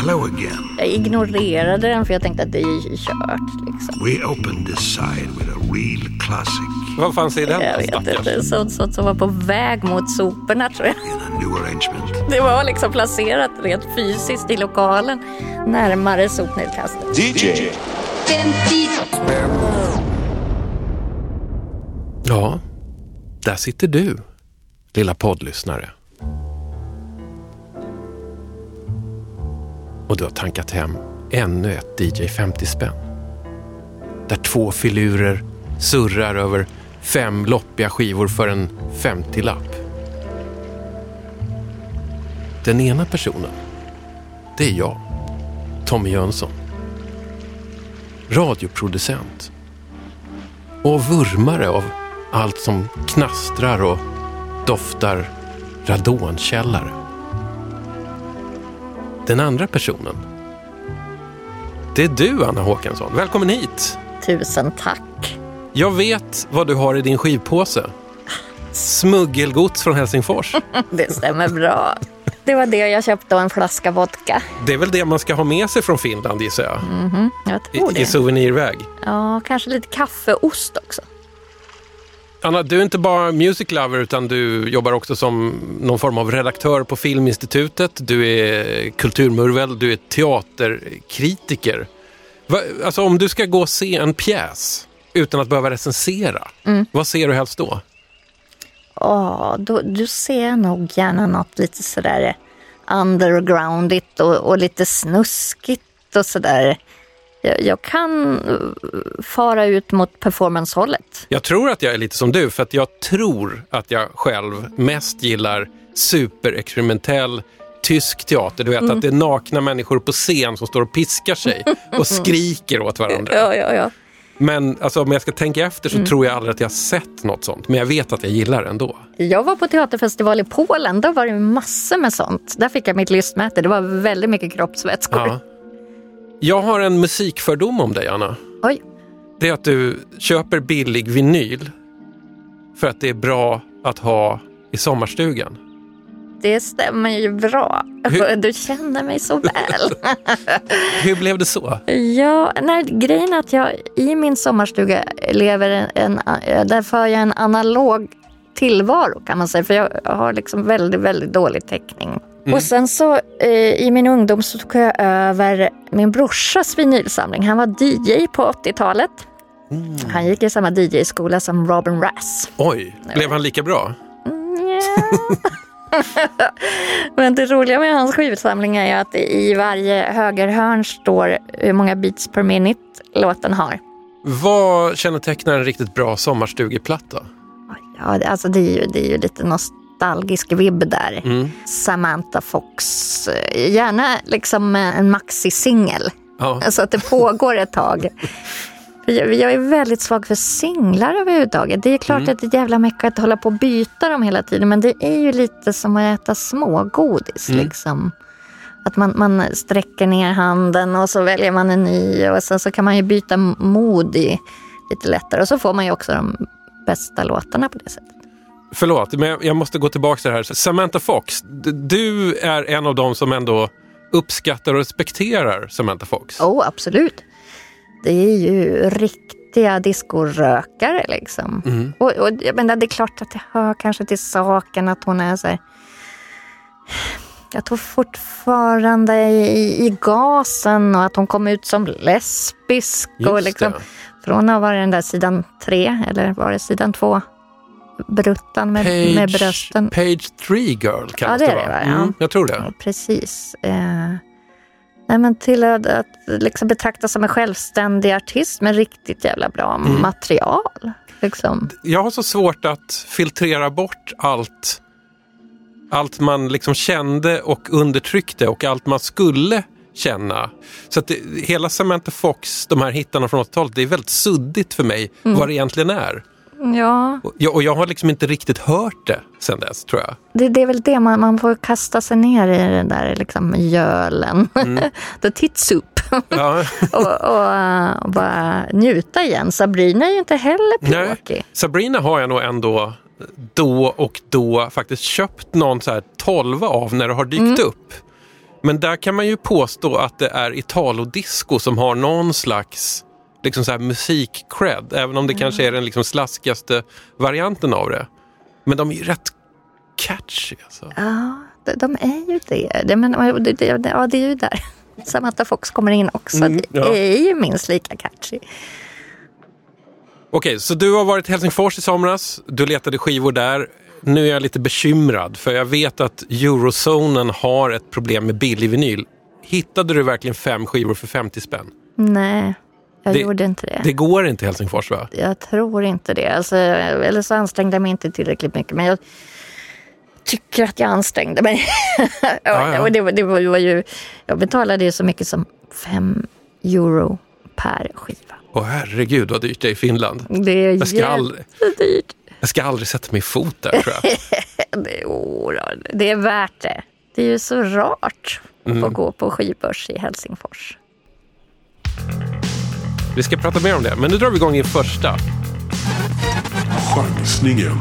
Hello again. Jag ignorerade den för jag tänkte att det är kört. Liksom. We opened this side with a real classic Vad fanns i den? Jag vet inte, sånt, sånt som var på väg mot soporna tror jag. in a new arrangement. Det var liksom placerat rent fysiskt i lokalen närmare sopnedkastet. DJ. Ja, där sitter du, lilla poddlyssnare. Och du har tankat hem ännu ett DJ 50 spänn. Där två filurer surrar över fem loppiga skivor för en 50-lapp. Den ena personen, det är jag, Tommy Jönsson. Radioproducent och vurmare av allt som knastrar och doftar radonkällare. Den andra personen, det är du Anna Håkansson. Välkommen hit! Tusen tack. Jag vet vad du har i din skivpåse. Smuggelgods från Helsingfors. Det stämmer bra. Det var det jag köpte och en flaska vodka. Det är väl det man ska ha med sig från Finland gissar jag. Jag tror I, det. I souvenirväg. Ja, kanske lite kaffeost också. Anna, du är inte bara music lover utan du jobbar också som någon form av redaktör på Filminstitutet. Du är kulturmurvel, du är teaterkritiker. Va, alltså om du ska gå och se en pjäs utan att behöva recensera, vad ser du helst då? Ja, då, du ser nog gärna något lite sådär undergroundigt och, och lite snuskigt och sådär. Jag, jag kan eh, fara ut mot performancehållet. Jag tror att jag är lite som du, för att jag tror att jag själv mest gillar superexperimentell tysk teater. Du vet att det är nakna människor på scen som står och piskar sig och skriker åt varandra. Ja, ja, ja. Men alltså, om jag ska tänka efter så tror jag aldrig att jag har sett något sånt. Men jag vet att jag gillar det ändå. Jag var på teaterfestival i Polen. Där var det massor med sånt. Där fick jag mitt lystmäte. Det var väldigt mycket kroppsvätskor. Ja. Jag har en musikfördom om dig, Anna. Oj, Det är att du köper billig vinyl för att det är bra att ha i sommarstugan. det stämmer ju bra. Hur- Du känner mig så väl. Hur blev det så? Ja, nej, grejen är att jag i min sommarstuga lever en, en, där för jag en analog tillvaro kan man säga. För jag har liksom väldigt, väldigt dålig täckning. Och sen så eh, i min ungdom så tog jag över min brorsas vinylsamling. Han var DJ på 80-talet. Han gick i samma DJ-skola som Robin Rass. Oj, blev han lika bra? Men det roliga med hans skivsamling är ju att i varje högerhörn står hur många beats per minute låten har. Vad kännetecknar en riktigt bra sommarstugeplatta? Ja, alltså det är ju, det är ju lite nostalgisk vibb där. Samantha Fox, eh, gärna liksom en maxi-singel. Ja. Så att det pågår ett tag. Jag, jag är väldigt svag för singlar överhuvudtaget. Det är klart att det är jävla mycket att hålla på och byta dem hela tiden. Men det är ju lite som att äta smågodis. Liksom. Att man, man sträcker ner handen och så väljer man en ny. Och sen så kan man ju byta mod i lite lättare. Och så får man ju också de bästa låtarna på det sättet. Förlåt, men jag måste gå tillbaka till det här. Samantha Fox, du är en av dem som ändå uppskattar och respekterar Samantha Fox. Oh, absolut. Det är ju riktiga discorökare liksom. Och, och jag menar, det är klart att det hör kanske till saken att hon är så här... Jag tror fortfarande i, i gasen och att hon kom ut som lesbisk. Just och liksom, det. Från att vara den där sidan tre, eller var det sidan två? Bruttan med, med brösten. Page 3 Girl kallas Ja, det det, va? det, va? Mm, Ja. jag tror det. Ja, precis. Eh, nej, men till att, att liksom betraktas som en självständig artist med riktigt jävla bra Mm. material. Liksom. Jag har så svårt att filtrera bort allt, allt man liksom kände och undertryckte och allt man skulle känna. Så att det, hela Samantha Fox, de här hittarna från 80-talet, det är väldigt suddigt för mig Mm. vad det egentligen är. Ja, Och jag, och jag har liksom inte riktigt hört det sen dess, tror jag. det, det är väl det man, man får kasta sig ner i den där liksom, gölen. Mm. The tit soup. Ja. och, och, och bara njuta igen. Sabrina är ju inte heller Nej. pjåkig. Sabrina har jag nog ändå då och då faktiskt köpt någon så här tolva av när det har dykt upp. Men där kan man ju påstå att det är Italo-disco som har någon slags liksom så här musik-cred, även om det Mm. kanske är den liksom slaskigaste varianten av det. Men de är ju rätt catchy alltså. Ja, de, de är ju det. det, men, det, det ja, det är ju där Samantha Fox kommer in också. Mm, det ja. är ju minst lika catchy. Okej, så du har varit i Helsingfors i somras, du letade skivor där. Nu är jag lite bekymrad för jag vet att Eurozonen har ett problem med billig vinyl. Hittade du verkligen fem skivor för 50 spänn? Nej, jag Det- gjorde inte det. Det går inte i Helsingfors va? Jag tror inte det. Alltså, eller så ansträngde jag mig inte tillräckligt mycket. Men jag tycker att jag ansträngde mig. Ja, ja. Och det, var- det var, ju, jag betalade ju så mycket som fem euro per skiva. Åh herregud vad dyrt det är i Finland. Det är Jag ska, aldrig, jag ska aldrig sätta min fot där tror jag. Det, oh, det är värt det. Det är ju så rart Mm. att gå på skivbörs i Helsingfors. Vi ska prata mer om det, men nu drar vi igång i första. Chansningen.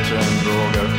Bättre än droger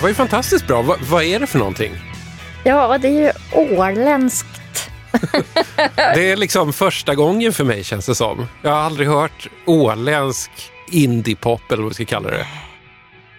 här var ju fantastiskt bra. Va, vad är det för någonting? Ja, det är ju åländskt. Det är liksom första gången för mig känns det som. Jag har aldrig hört åländsk indiepop eller vad vi ska kalla det.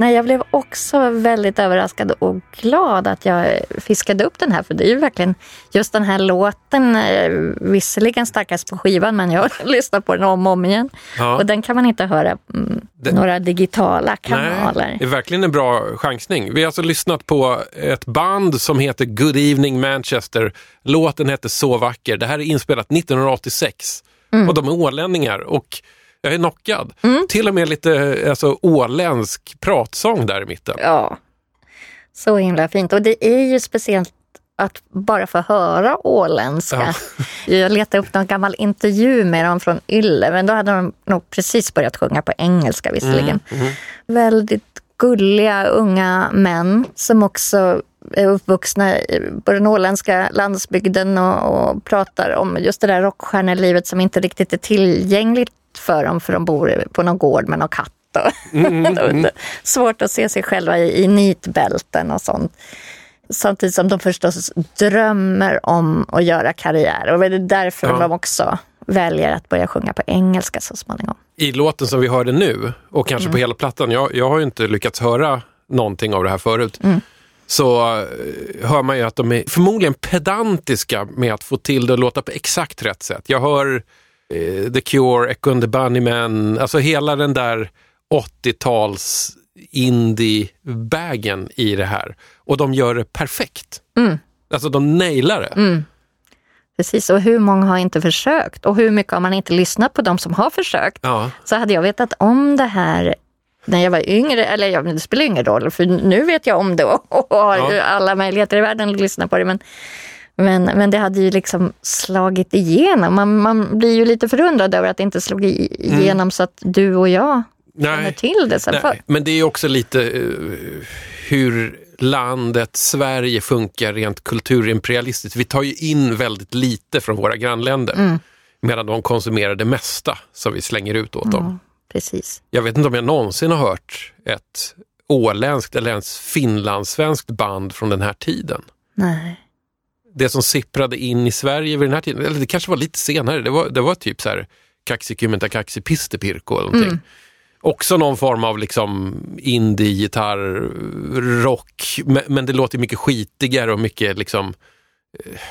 Nej, jag blev också väldigt överraskad och glad att jag fiskade upp den här. För det är ju verkligen just den här låten, eh, visserligen starkast på skivan, men jag har lyssnat på den om och om igen. Ja. Och den kan man inte höra mm, Det- några digitala kanaler. Nej, det är verkligen en bra chansning. Vi har alltså lyssnat på ett band som heter Good Evening Manchester. Låten heter Så vacker. Det här är inspelat 1986 Mm. och de är ålänningar och jag är knockad. Till och med lite alltså, åländsk pratsång där i mitten. Ja, så himla fint. Och det är ju speciellt att bara få höra åländska. Jag letade upp någon gammal intervju med dem från Yle, men då hade de nog precis börjat sjunga på engelska visserligen. Väldigt gulliga unga män som också är uppvuxna i- på den åländska landsbygden och, och pratar om just det där rockstjärnelivet som inte riktigt är tillgängligt för dem för de bor på någon gård med någon katt. Och Mm, Svårt att se sig själva i, i nitbälten och sånt. Samtidigt som de förstås drömmer om att göra karriär och det är därför Ja. de också väljer att börja sjunga på engelska så småningom. I låten som vi hörde nu och kanske Mm. på hela plattan, jag, jag har ju inte lyckats höra någonting av det här förut. Mm. Så eh, hör man ju att de är förmodligen pedantiska med att få till det att låta på exakt rätt sätt. Jag hör The Cure, Echo and the Bunnymen, alltså hela den där 80-tals indie-bagen i det här. Och de gör det perfekt. Mm. Alltså de nailar det. Precis, och hur många har inte försökt? Och hur mycket har man inte lyssnat på de som har försökt? Ja. Så hade jag vetat om det här när jag var yngre, eller ja, det spelar ingen roll för nu vet jag om det och har Ja. alla möjligheter i världen att lyssna på det. Men, men, men det hade ju liksom slagit igenom. Man, man blir ju lite förundrad över att det inte slog i, igenom så att du och jag känner Nej. till det sen Nej, men det är också lite eh, hur landet Sverige funkar rent kulturimperialistiskt. Vi tar ju in väldigt lite från våra grannländer. Mm. Medan de konsumerar det mesta som vi slänger ut åt dem. Precis. Jag vet inte om jag någonsin har hört ett åländskt eller ens finlandssvenskt band från den här tiden. Nej. Det som sipprade in i Sverige vid den här tiden, eller det kanske var lite senare, det var, det var typ så här Kaksikymmentä kaksipistepirko eller någonting. Också någon form av liksom indie, gitarr, rock, men, men det låter mycket skitigare och mycket liksom eh,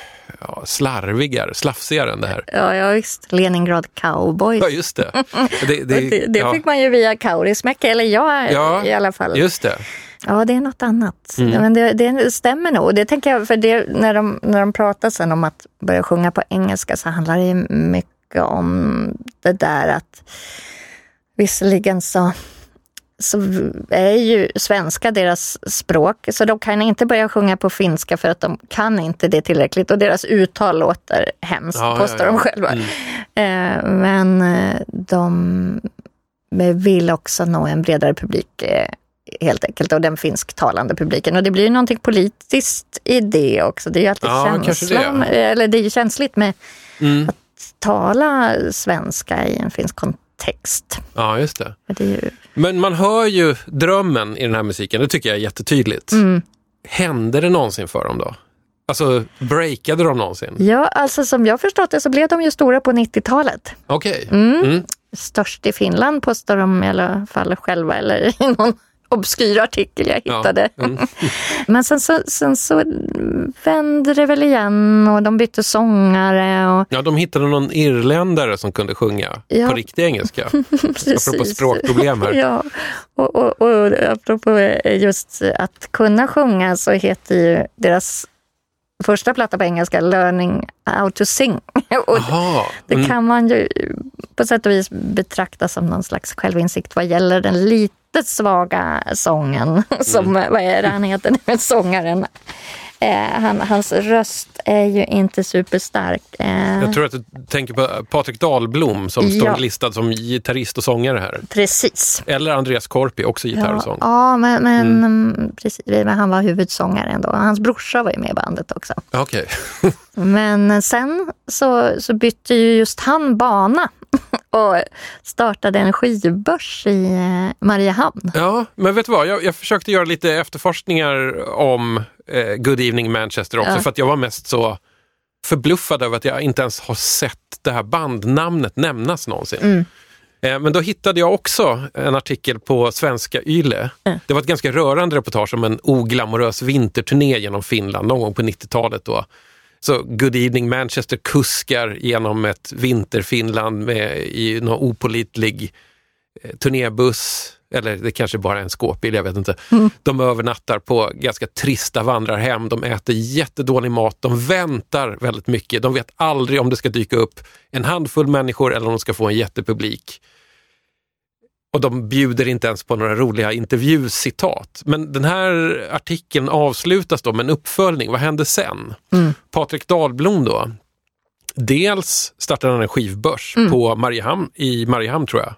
ja, slarvigare, slafsigare än det här. Ja, ja visst. Leningrad Cowboys. Ja, just det. Det, det, det, ja, fick man ju via Kaurismäki, eller jag Ja, i alla fall. Just det. Ja, det är något annat. Mm. Ja, Men det, det stämmer nog. Det tänker jag, för det, när, de, när de pratar sen om att börja sjunga på engelska så handlar det mycket om det där att visserligen så, så är ju svenska deras språk, så de kan inte börja sjunga på finska för att de kan inte det tillräckligt och deras uttal låter hemskt, Ja, ja, påstår ja. de själva. Mm. Eh, men eh, de vill också nå en bredare publik eh, helt enkelt och den finsktalande publiken. Och det blir ju någonting politiskt i det också. Det är ju alltid Ja, känslan, det. eller det är ju känsligt med Mm. att tala svenska i en finsk kontext. Ja, just det. Det ju, Men man hör ju drömmen i den här musiken, det tycker jag är jättetydligt. Mm. Hände det någonsin för dem då? Alltså, breakade de någonsin? ja, alltså som jag förstått det så blev de ju stora på 90-talet. Okej. Mm. Mm. Störst i Finland påstår de i alla fall själva eller i någon obskyr artikel jag Ja. hittade. Mm. Men sen så, sen så vände det väl igen och de bytte sångare. Och, Ja, de hittade någon irländare som kunde sjunga Ja. på riktig engelska. Apropå språkproblem här. Ja, och, och, och apropå just att kunna sjunga så heter ju deras första platta på engelska Learning how to sing. och Jaha. det Mm. kan man ju på sätt och vis betrakta som någon slags självinsikt vad gäller den lite svaga sången. Som, Mm. Vad är det han heter nu, sångaren? Eh, han, hans röst är ju inte superstark. Eh, Jag tror att du tänker på Patrik Dahlblom som Ja. står listad som gitarrist och sångare här. Precis. Eller Andreas Korpi, också gitarr och Ja, sång. ja men, men, mm, precis, men han var huvudsångare ändå. Hans brorsa var ju med i bandet också. Okej. Men sen så, så bytte ju just han bana och startade en skivbörs i eh, Mariehamn. Ja, men vet du vad? Jag, jag försökte göra lite efterforskningar om eh, Good Evening Manchester också, Ja. för att jag var mest så förbluffad över att jag inte ens har sett det här bandnamnet nämnas någonsin. Mm. Eh, Men då hittade jag också en artikel på svenska Yle. Det var ett ganska rörande reportage om en oglamorös vinterturné genom Finland någon gång på 90-talet. Då. Så Good Evening Manchester kuskar genom ett vinterfinland med, i någon opolitlig eh, turnébuss. Eller det kanske bara är en skåpbil, jag vet inte. De övernattar på ganska trista vandrarhem. De äter jättedålig mat. De väntar väldigt mycket. De vet aldrig om det ska dyka upp en handfull människor eller om de ska få en jättepublik. Och de bjuder inte ens på några roliga intervjucitat. Men den här artikeln avslutas då med en uppföljning. Vad hände sen? Patrik Dahlblom då. Dels startade han en skivbörs på Mariehamn, i Mariehamn tror jag.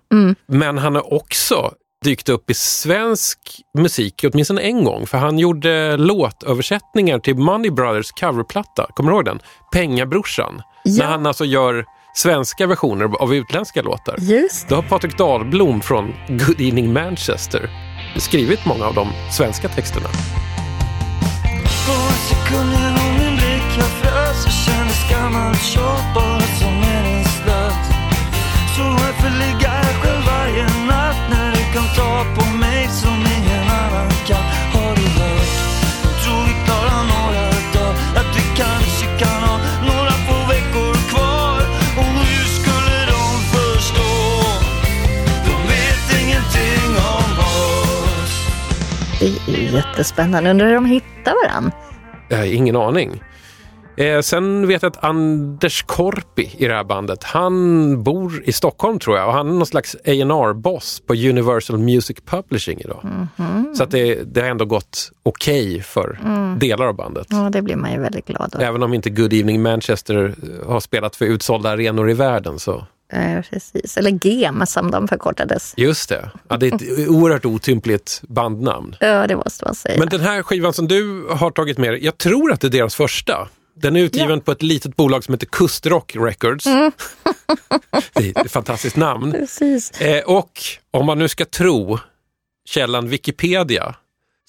Men han har också dykt upp i svensk musik åtminstone en gång. För han gjorde låtöversättningar till Money Brothers coverplatta. Kommer du ihåg den? Pengabrorsan. Ja. När han alltså gör svenska versioner av utländska låtar. Just Då har Patrik Dahlblom från Good Evening Manchester skrivit många av de svenska texterna. Så varför ligga här själv varje natt När du kan ta på mig jättespännande. Undrar hur de hittar varandra. Jag har ingen aning. Eh, sen vet jag att Anders Korpi i det här bandet, han bor i Stockholm tror jag och han är någon slags A&R-boss på Universal Music Publishing idag. Så att det, det har ändå gått okej för delar av bandet. Ja, det blir man ju väldigt glad av. Även om inte Good Evening Manchester har spelat för utsålda arenor i världen så Eh, precis. Eller GEM som de förkortades. just det. Ja, det är ett oerhört otympligt bandnamn. Ja, det måste man säga. Men den här skivan som du har tagit med dig, jag tror att det är deras första. Den är utgiven på ett litet bolag som heter Kustrock Records. det är ett fantastiskt namn. Precis. Eh, och om man nu ska tro källan Wikipedia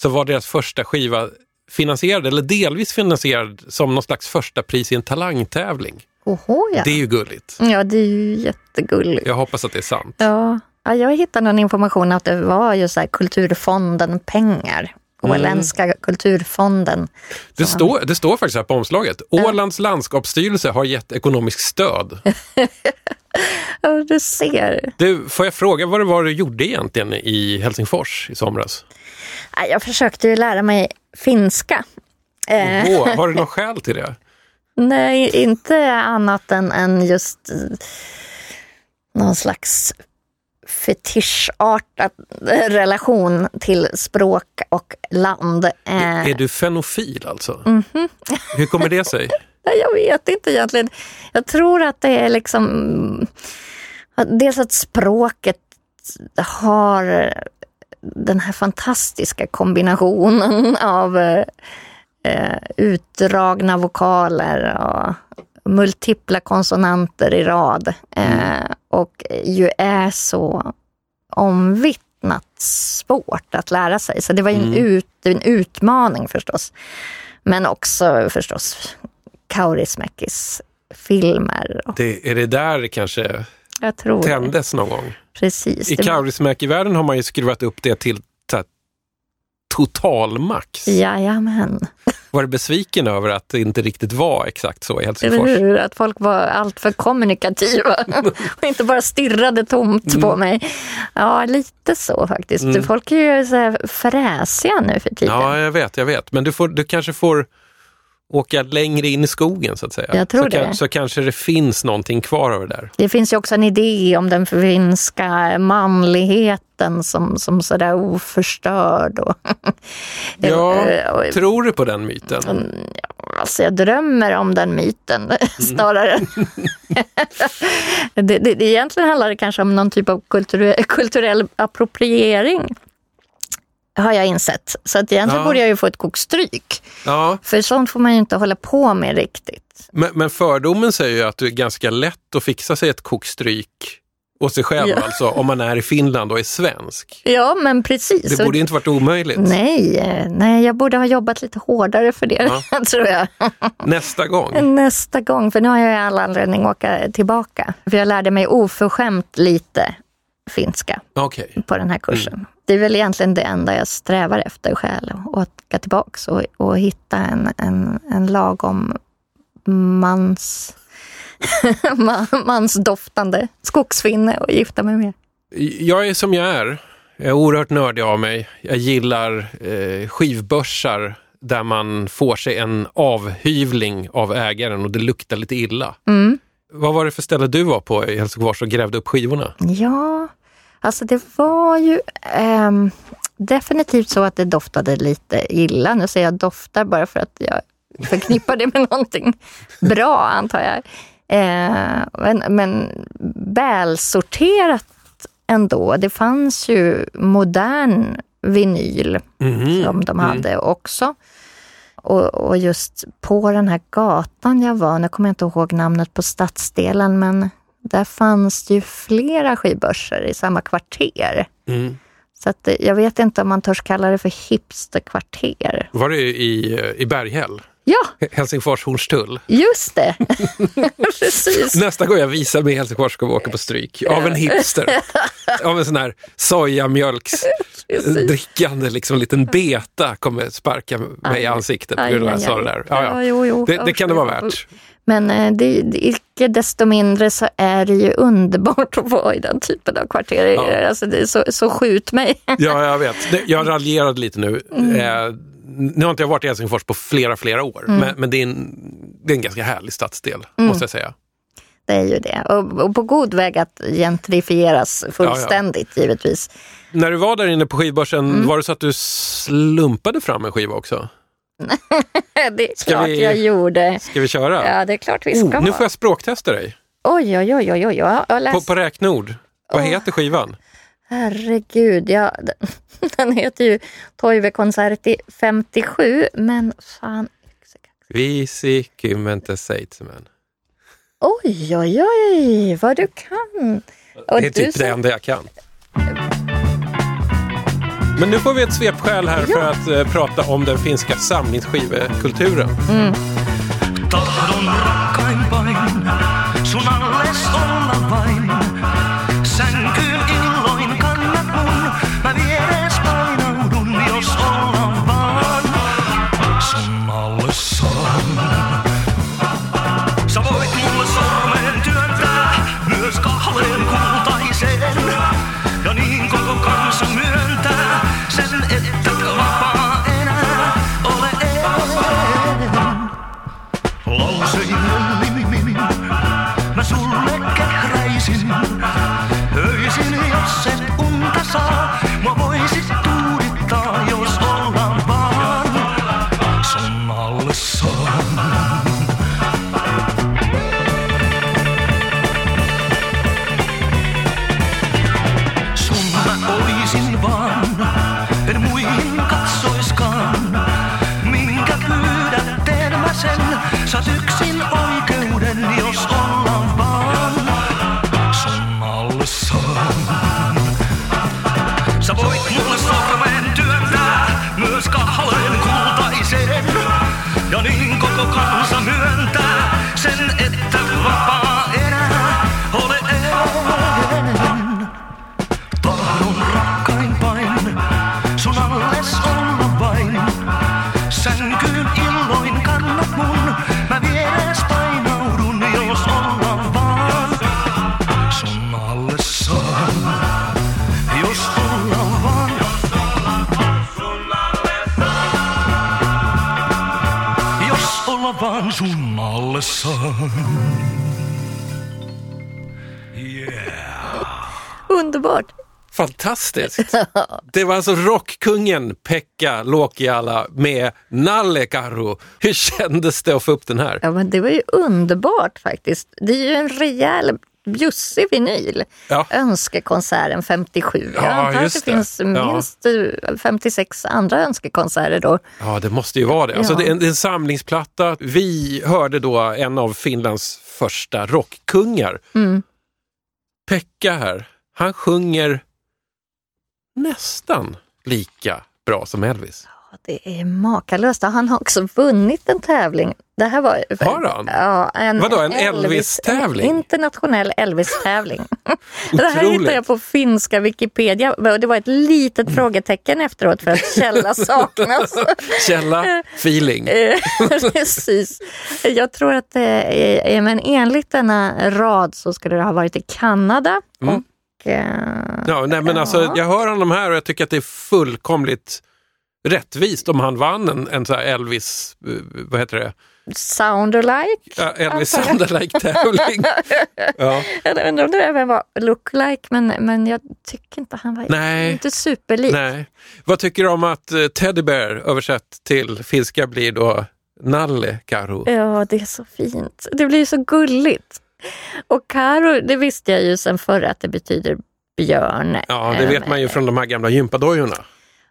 så var deras första skiva finansierad, eller delvis finansierad, som någon slags första pris i en talangtävling. Oho, ja. Det är ju gulligt. Ja, det är ju jättegulligt. Jag hoppas att det är sant. Ja. ja, jag hittade någon information att det var ju så här Kulturfonden pengar. Åländska kulturfonden. Det står, det står faktiskt här på omslaget. Ålands landskapsstyrelse har gett ekonomiskt stöd. Ja, du ser. Du, får jag fråga vad det var du gjorde egentligen i Helsingfors i somras? Jag försökte ju lära mig finska. Eh, Åh, har du något skäl till det? Nej, inte annat än, än just eh, någon slags fetischartad relation till språk och land. Eh, Är du fenofil alltså? Mhm. Hur kommer det sig? Jag vet inte egentligen. Jag tror att det är liksom... Dels att språket har den här fantastiska kombinationen av eh, utdragna vokaler och multipla konsonanter i rad. Eh, och ju är så omvittnat svårt att lära sig. Så det var ju en, ut, en utmaning förstås. Men också förstås Kaurismäkis filmer. Det, är det där det kanske jag tror det. tändes någon gång? Precis. I Det- Kaurismäki-världen har man ju skruvat upp det till totalmax. Jajamän. Var du besviken över att det inte riktigt var exakt så i Eller Helsingfors? hur? Att folk var alltför kommunikativa och inte bara stirrade tomt Mm. på mig. Ja, lite så faktiskt. Folk är ju så här fräsiga nu för tiden. Ja, jag vet, jag vet. Men du, får, du kanske får åka längre in i skogen så att säga. Jag tror så, det. så kanske det finns någonting kvar av det där. Det finns ju också en idé om den finska manligheten som, som sådär oförstörd. Och Ja, och- tror du på den myten? Alltså jag drömmer om den myten Mm. snarare. det, det, det, egentligen handlar det kanske om någon typ av kulturell, kulturell appropriering. Har jag insett. Så att egentligen Ja. borde jag ju få ett kokstryk. Ja, För sånt får man ju inte hålla på med riktigt. men, men fördomen säger ju att det är ganska lätt att fixa sig ett kokstryk åt sig själv, Ja. alltså om man är i Finland och är svensk. Ja, men precis. Det borde ju inte varit omöjligt. Nej, eh, nej, jag borde ha jobbat lite hårdare för det, tror jag. Nästa gång. Nästa gång, för nu har jag all anledning att åka tillbaka. För jag lärde mig oförskämt lite finska Okej. på den här kursen. Det är väl egentligen det enda jag strävar efter själv. Att åka tillbaks och, och hitta en, en, en lagom mans, man- mansdoftande skogsfinne och gifta mig med. Jag är som jag är. Jag är oerhört nördig av mig. Jag gillar eh, skivbörsar där man får sig en avhyvling av ägaren och det luktar lite illa. Mm. Vad var det för ställe du var på i Helsingfors och grävde upp skivorna? Ja, alltså det var ju ehm, definitivt så att det doftade lite illa. Nu säger jag doftar bara för att jag förknippar det med någonting bra, antar jag. Eh, men, men välsorterat ändå. Det fanns ju modern vinyl Mhm. som de hade också. Och, och just på den här gatan jag var, nu kommer jag inte ihåg namnet på stadsdelen, men där fanns det ju flera skivbörser i samma kvarter. Mm. Så att, eh, jag vet inte om man törs kalla det för hipsterkvarter. Var det i, i Berghäll? Ja, Helsingfors Hornstull. just det! Precis. Nästa gång jag visar mig i Helsingfors ska vi åka på stryk. Av en hipster. Av en sån här sojamjölks Precis. drickande liksom liten beta kommer sparka mig i ansiktet på grund av att jag sa det där. Ja, ja. jo, jo. Det, det kan det vara värt. Men eh, det, det, icke desto mindre så är det ju underbart att vara i den typen av kvarter. Ja. Alltså, det är så, så skjut mig. Ja, jag vet. Jag raljerade lite nu. Mm. Nu har inte jag varit i Helsingfors på flera, flera år. Mm. Men, men det, är en, det är en ganska härlig stadsdel, måste jag säga. Det är ju det. Och, och på god väg att gentrifieras fullständigt givetvis. När du var där inne på skivbörsen, Mm. var det så att du slumpade fram en skiva också? Det är Ska klart vi- jag gjorde. Ska vi köra? Ja, det är klart vi ska. oh, nu får jag språktesta dig. Oj, oj, oj, oj, oj. Jag läst... På, på räkneord. Vad Åh. heter skivan? Herregud, ja, den- heter ju Toivekonserti 57, men fan. Visi kymmente seitsemän. Oj, oj, oj, vad du kan. Och Det är typ det enda jag kan. Men nu får vi ett svepskäl här för att eh, prata om den finska samlingsskivekulturen. Tahdon vaan sun alle saan. Underbart. Fantastiskt! Det var alltså rockkungen Pekka Lokiala med Nalle Karhu. Hur kändes det att få upp den här? Ja, men det var ju underbart faktiskt. Det är ju en rejäl bjussig vinyl. Ja. Önskekonserten 57. Jag Ja, antar att det, det. finns minst eh, 56 andra önskekonserter då. Ja, det måste ju vara det. Alltså, det, är en, det är en samlingsplatta. Vi hörde då en av Finlands första rockkungar. Mm. Pekka här, han sjunger nästan lika bra som Elvis. Det är makalöst. Han har också vunnit en tävling. Det här var, Har han? Ja, en, Vadå, en Elvis-tävling? En internationell Elvis-tävling. det här hittade jag på finska Wikipedia. Och Det var ett litet frågetecken efteråt för att källa saknas. Källa, feeling. Eh, Precis. Jag tror att det är, men enligt denna rad så skulle det ha varit i Kanada. Mm. Och, eh, Ja, nej, men alltså, jag hör honom här och jag tycker att det är fullkomligt rättvist om han vann en, en här Elvis, eh, vad heter det? Sounderlike. Ja, Elvis. Soundalike-tävling. Ja. Jag undrar om det även var lookalike, men, men jag tycker inte han var Nej. inte superlik. Nej. Vad tycker du om att eh, Teddy Bear översatt till finska blir då Nalle Karo? Ja, det är så fint. Det blir så gulligt. Och Karo, det visste jag ju sen förr att det betyder björn. Ja, det vet man ju från de här gamla gympadojorna.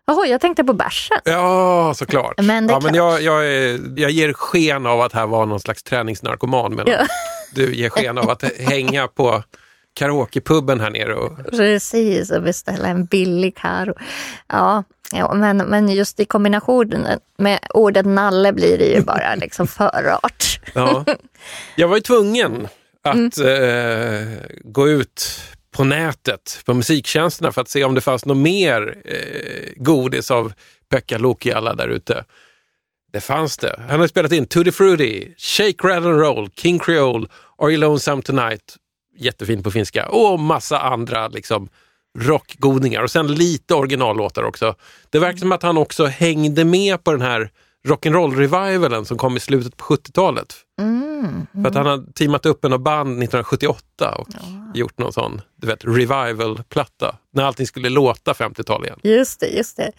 Jaha, jag tänkte på bärsen. Ja, såklart. Men ja, men jag, jag, är, jag ger sken av att här var någon slags träningsnarkoman medan Ja. du ger sken av att hänga på karaokepuben här nere. Och, Precis, och beställa en billig Karo. Ja, ja men, men just i kombinationen med ordet nalle blir det ju bara liksom förart. ja. Jag var ju tvungen att eh, gå ut på nätet, på musiktjänsterna för att se om det fanns något mer eh, godis av Pekka Lukiala där ute. Det fanns det. Han har spelat in Tutti Frutti, Shake, Rattle and Roll, King Creole, Are You Lonesome Tonight, jättefint på finska, och massa andra liksom, rockgodingar. Och sen lite originallåtar också. Det verkar som att han också hängde med på den här rock'n'roll-revivalen som kom i slutet på 70-talet. Mm. För att han har teamat upp med band 1978 och gjort någon sån du vet, revival-platta. När allting skulle låta 50-tal igen. Just det, just det.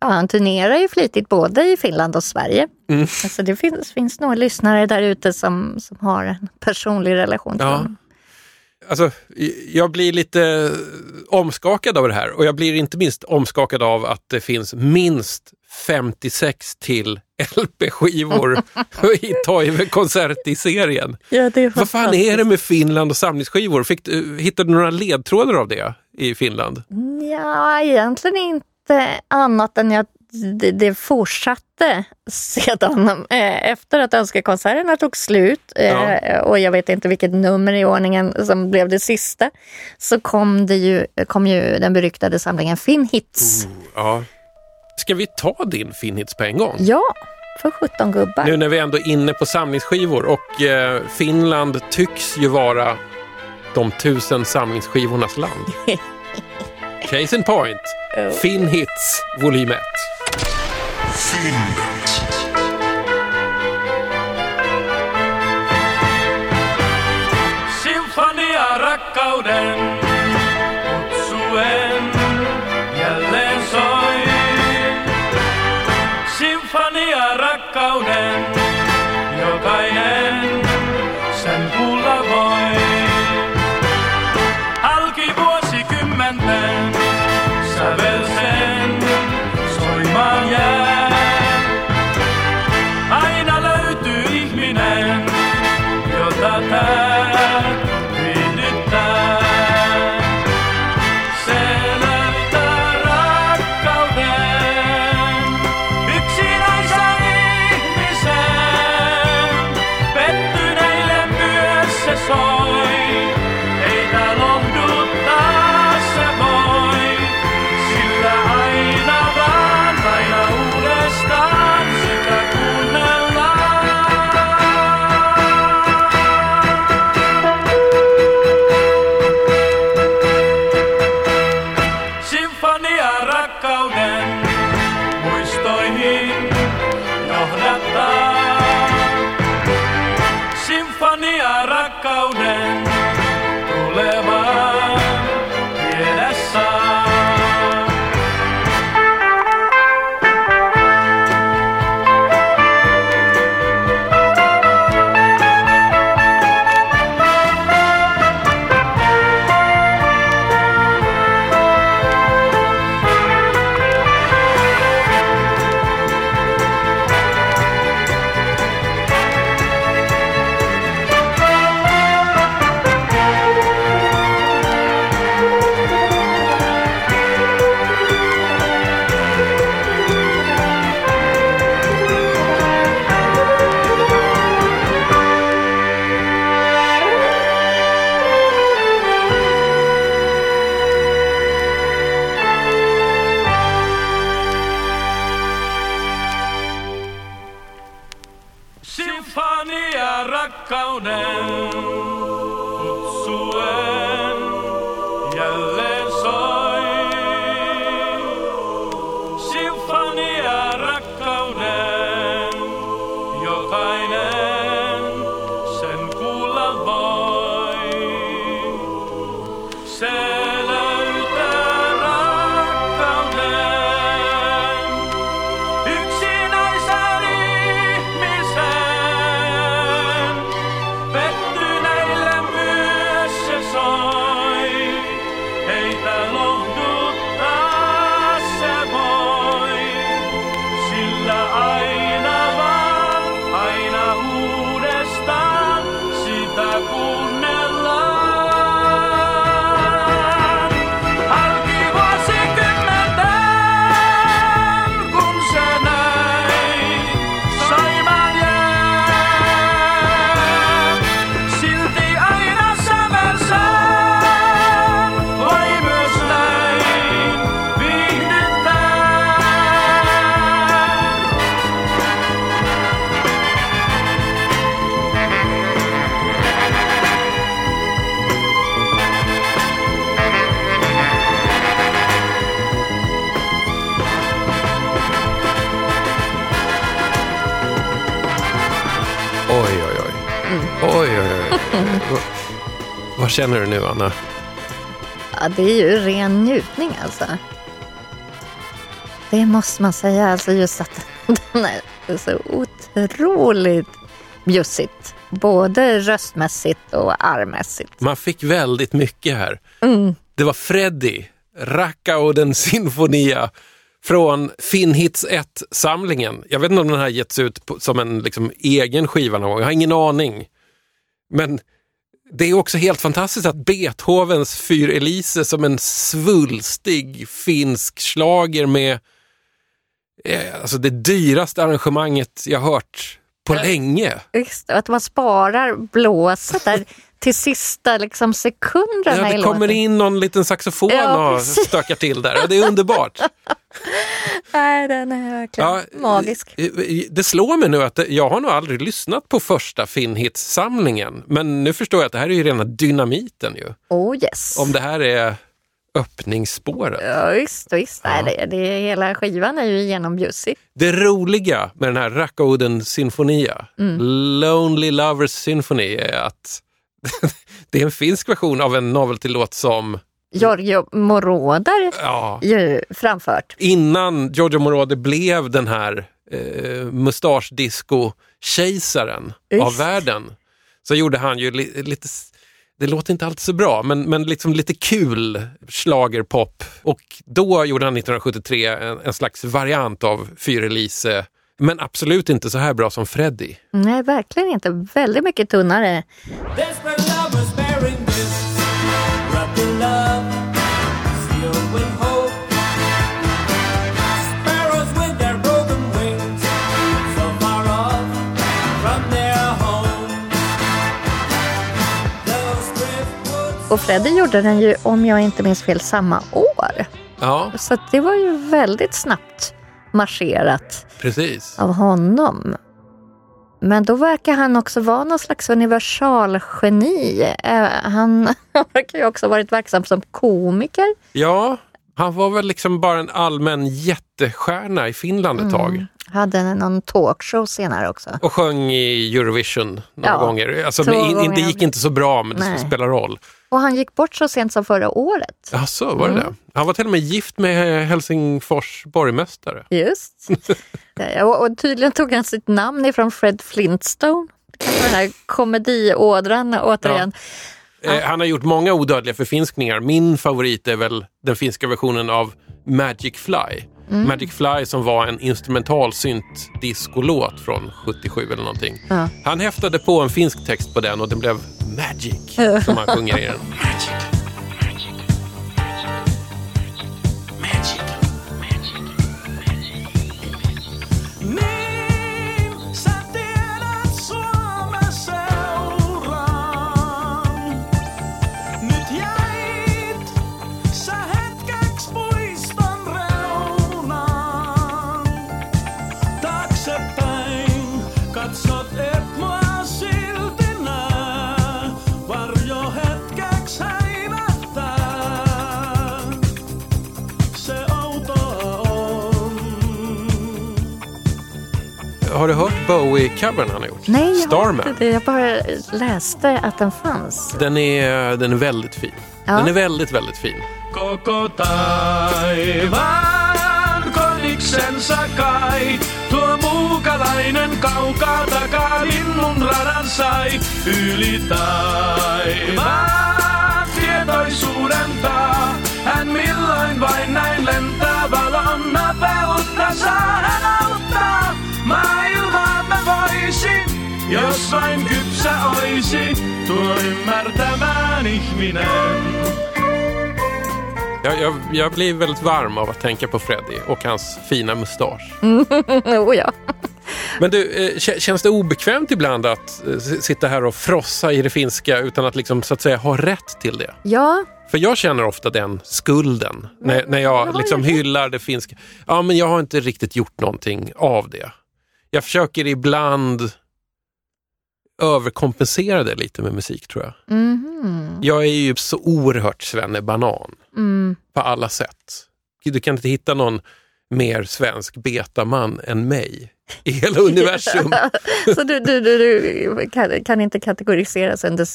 Ja, han turnerar ju flitigt både i Finland och Sverige. Mm. Alltså det finns, finns några lyssnare där ute som, som har en personlig relation till Ja. honom. Alltså, jag blir lite omskakad av det här och jag blir inte minst omskakad av att det finns minst 56 till LP-skivor i Toive konsert i serien. Ja, Vad fan är det med Finland och samlingsskivor? Fick, hittade du några ledtrådar av det i Finland? Ja, egentligen inte annat än att det, det fortsatte sedan eh, efter att Önskekonserterna tog slut eh, och jag vet inte vilket nummer i ordningen som blev det sista så kom, det ju, kom ju den beryktade samlingen Finn Hits. Ja. Ska vi ta din Finhits på en gång? Ja, för 17 gubbar. Nu när vi ändå är inne på samlingsskivor och eh, Finland tycks ju vara de tusen samlingsskivornas land. Case in point, Finn Hits volym 1. Sinfonia rakkauden rakkauden rakkauden känner du nu, Anna? Ja, det är ju ren njutning alltså. Det måste man säga. Alltså just att den är så otroligt bjussigt. Både röstmässigt och armmässigt. Man fick väldigt mycket här. Det var Freddy, Rakkauden Sinfonia från Finnhits 1-samlingen. Jag vet inte om den här getts ut som en liksom, egen skiva någon gång. Jag har ingen aning. Men det är också helt fantastiskt att Beethovens Fyr Elise som en svulstig finsk slager med eh, alltså det dyraste arrangemanget jag hört på länge. Just att man sparar blåset där till sista liksom, sekunderna Ja, det kommer in någon liten saxofon Ja, och stökar till där. Det är underbart. Nej, den är verkligen Ja, magisk. Det slår mig nu att jag har nog aldrig lyssnat på första Finnhits-samlingen. Men nu förstår jag att det här är ju rena dynamiten ju. Oh yes. Om det här är öppningsspåret. Ja, visst, visst. Nej, det, det, hela skivan är ju genombjussig. Det roliga med den här Rakkauden Sinfonia, Mm. Lonely Lovers Symphony, är att det är en finsk version av en novelty-låt som Giorgio Moroder ja, ju framfört. innan Giorgio Moroder blev den här eh, mustaschdisco-kejsaren av världen så gjorde han ju li, lite, det låter inte alltid så bra, men, men liksom lite kul schlagerpop. Och då gjorde han 1973 en, en slags variant av Fyr Elise, men absolut inte så här bra som Freddy. Nej, verkligen inte. Väldigt mycket tunnare. Desperate Och Freddy gjorde den ju, om jag inte minns fel, samma år. Ja, Så det var ju väldigt snabbt marscherat precis. av honom. Men då verkar han också vara någon slags universalgeni. Eh, Han verkar ju också ha varit verksam som komiker. Ja, han var väl liksom bara en allmän jättestjärna i Finland ett tag. Hade någon talkshow senare också. Och sjöng i Eurovision några Ja, gånger. Alltså, in, gånger. det gick inte så bra, men det Nej. spelar roll. Och han gick bort så sent som förra året. Jaså, var det det? Han var till och med gift med Helsingfors borgmästare. Just. Ja, och, och tydligen tog han sitt namn ifrån Fred Flintstone. Den här komediådran återigen. Eh, han har gjort många odödliga förfinskningar. Min favorit är väl den finska versionen av Magic Fly. Mm. Magic Fly som var en instrumental synt discolåt från 77 eller någonting. Ja. Han häftade på en finsk text på den och den blev Magic, som han sjunger i den. Har du hört Bowie-covern han har gjort? Nej, jag har Starman. inte det. Jag bara läste att den fanns. Den är, den är väldigt fin. Ja. Den är väldigt, väldigt fin. Koniksensa kai. Tuo muukalainen kaukaa takaa linnun radan sai. Yli taivaan tietoisuuden taa. Hän milloin vain näin lentää valon nopeutta saa hän auttaa. Voisin, jos vain kypsä oisi. Tuo ymmärtämään ihminen. Jag, jag, jag blir väldigt varm av att tänka på Freddie och hans fina mustasch. oh, ja. Men du, eh, kä- känns det obekvämt ibland att eh, sitta här och frossa i det finska utan att liksom, så att säga ha rätt till det? ja, För jag känner ofta den skulden när, när jag har liksom hyllar det finska. Ja, men jag har inte riktigt gjort någonting av det. Jag försöker ibland överkompensera det lite med musik tror jag. mhm. Jag är ju så oerhört svennebanan Mm. på alla sätt. Du kan inte hitta någon mer svensk betaman än mig i hela universum. Så du, du, du, du kan, kan inte kategoriseras under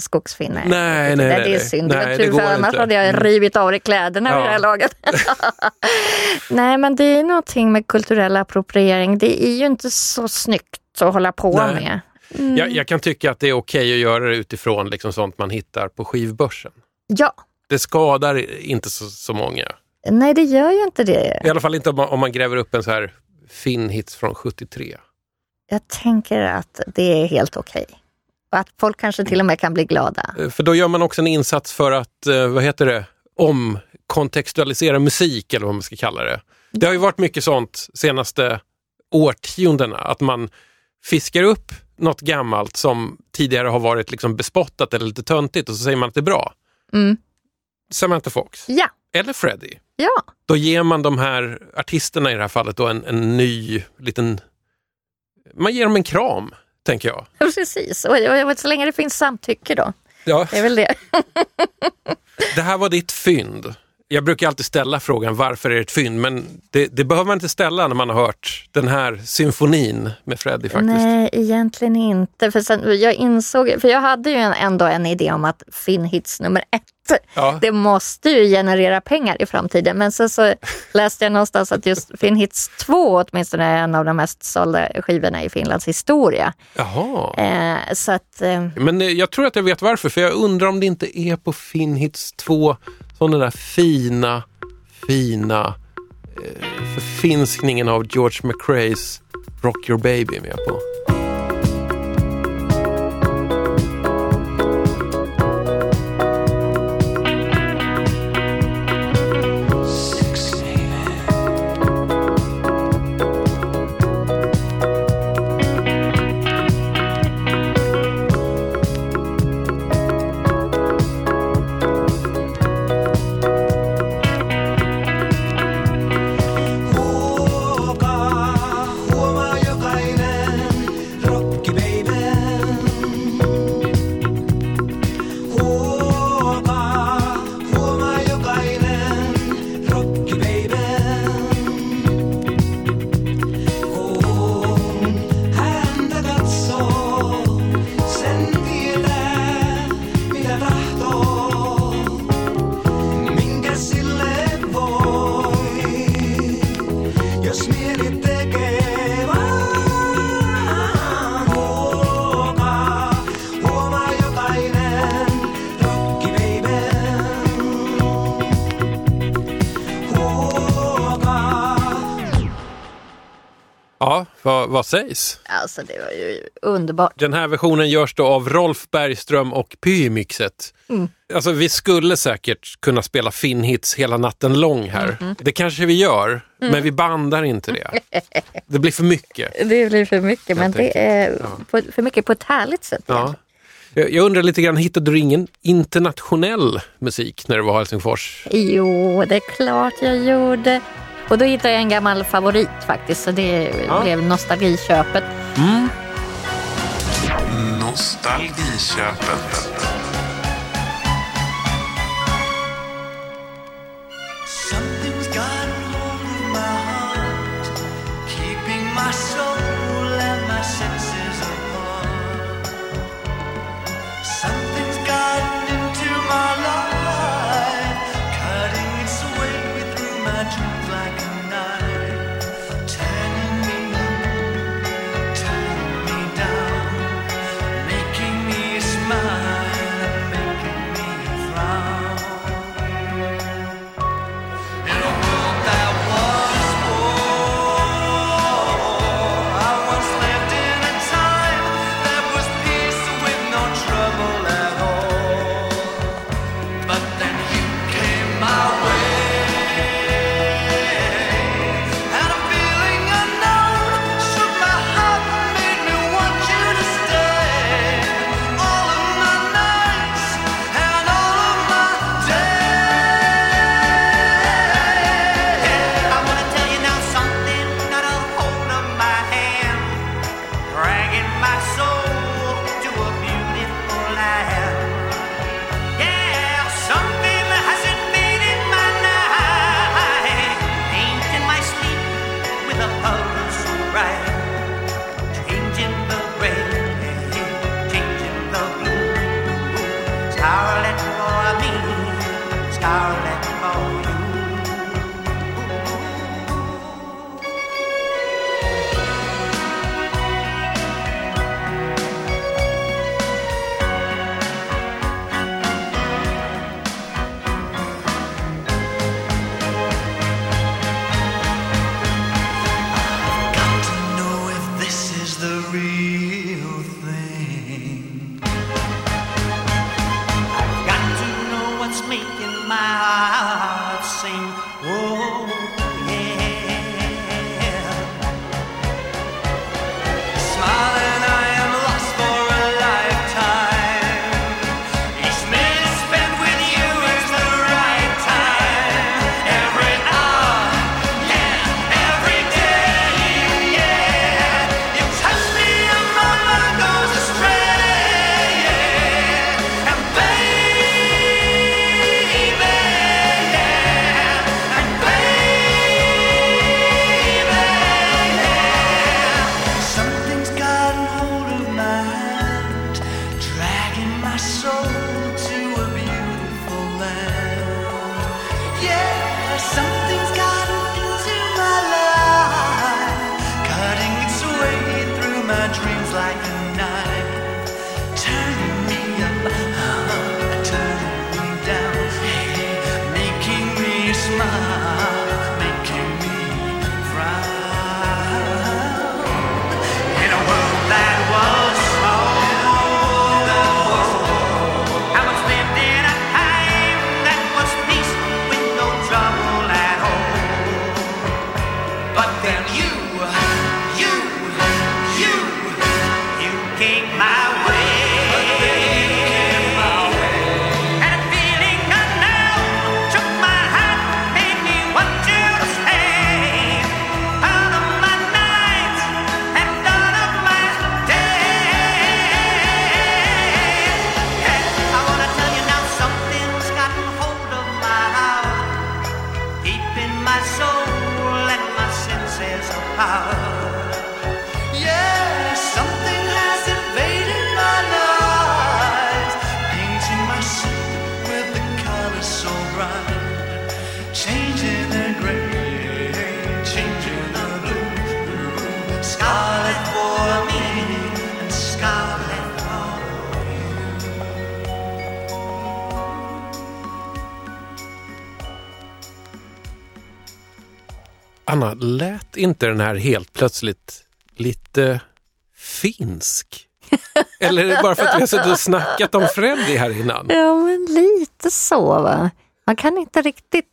skogsfinne? Nej, nej, Det nej, är nej. synd. Nej, det går för annars inte. hade jag rivit av dig kläderna vid Ja. det här laget. nej, men det är någonting med kulturell appropriering. Det är ju inte så snyggt att hålla på Nej. med. Jag, jag kan tycka att det är okej att göra det utifrån liksom sånt man hittar på skivbörsen. Ja, Det skadar inte så, så många. nej det gör ju inte det. I alla fall inte om man, om man gräver upp en så här Finn-hits från 73. Jag tänker att det är helt okej. Och att folk kanske till och med kan bli glada. Eh, För då gör man också en insats för att, eh, vad heter det, omkontextualisera musik eller vad man ska kalla det. Det har ju varit mycket sånt senaste årtiondena, att man fiskar upp något gammalt som tidigare har varit liksom bespottat eller lite töntigt och så säger man att det är bra. Mm. Samantha Fox Ja, eller Freddie. ja. Då ger man de här artisterna i det här fallet då en, en ny liten... Man ger dem en kram, tänker jag. Precis, och, och, och så länge det finns samtycke då. Ja, Det är väl det. det här var ditt fynd. Jag brukar alltid ställa frågan varför är det ett fynd, men det, det behöver man inte ställa när man har hört den här symfonin med Freddie faktiskt. Nej, egentligen inte. För sen, jag insåg, för jag hade ju en, ändå en idé om att Finn Hits nummer ett, Ja. det måste ju generera pengar i framtiden. Men sen så läste jag någonstans att just Finn Hits 2 åtminstone är en av de mest sålda skivorna i Finlands historia. Jaha. Eh, så att, eh, Men eh, jag tror att jag vet varför, för jag undrar om det inte är på Finn Hits 2 som den där fina, fina eh, förfinskningen av George McRaes Rock Your Baby med på. Sägs? alltså det var ju underbart. Den här versionen görs då av Rolf Bergström och Pymixet. Alltså vi skulle säkert kunna spela Finn-hits hela natten lång här. Det kanske vi gör, men vi bandar inte det. Det blir för mycket. Det blir för mycket, men det är på, för mycket på ett härligt sätt. Ja. Jag jag undrar lite grann, hittade du ingen internationell musik när du var i Helsingfors? Jo, det är klart jag gjorde. Och då hittade jag en gammal favorit faktiskt, så det ja. blev nostalgiköpet. Mm. Nostalgiköpet. house. Anna, lät inte den här helt plötsligt lite finsk? Eller är det bara för att vi har suttit och snackat om Freddy här innan? Ja, men lite så. Va? Man kan inte riktigt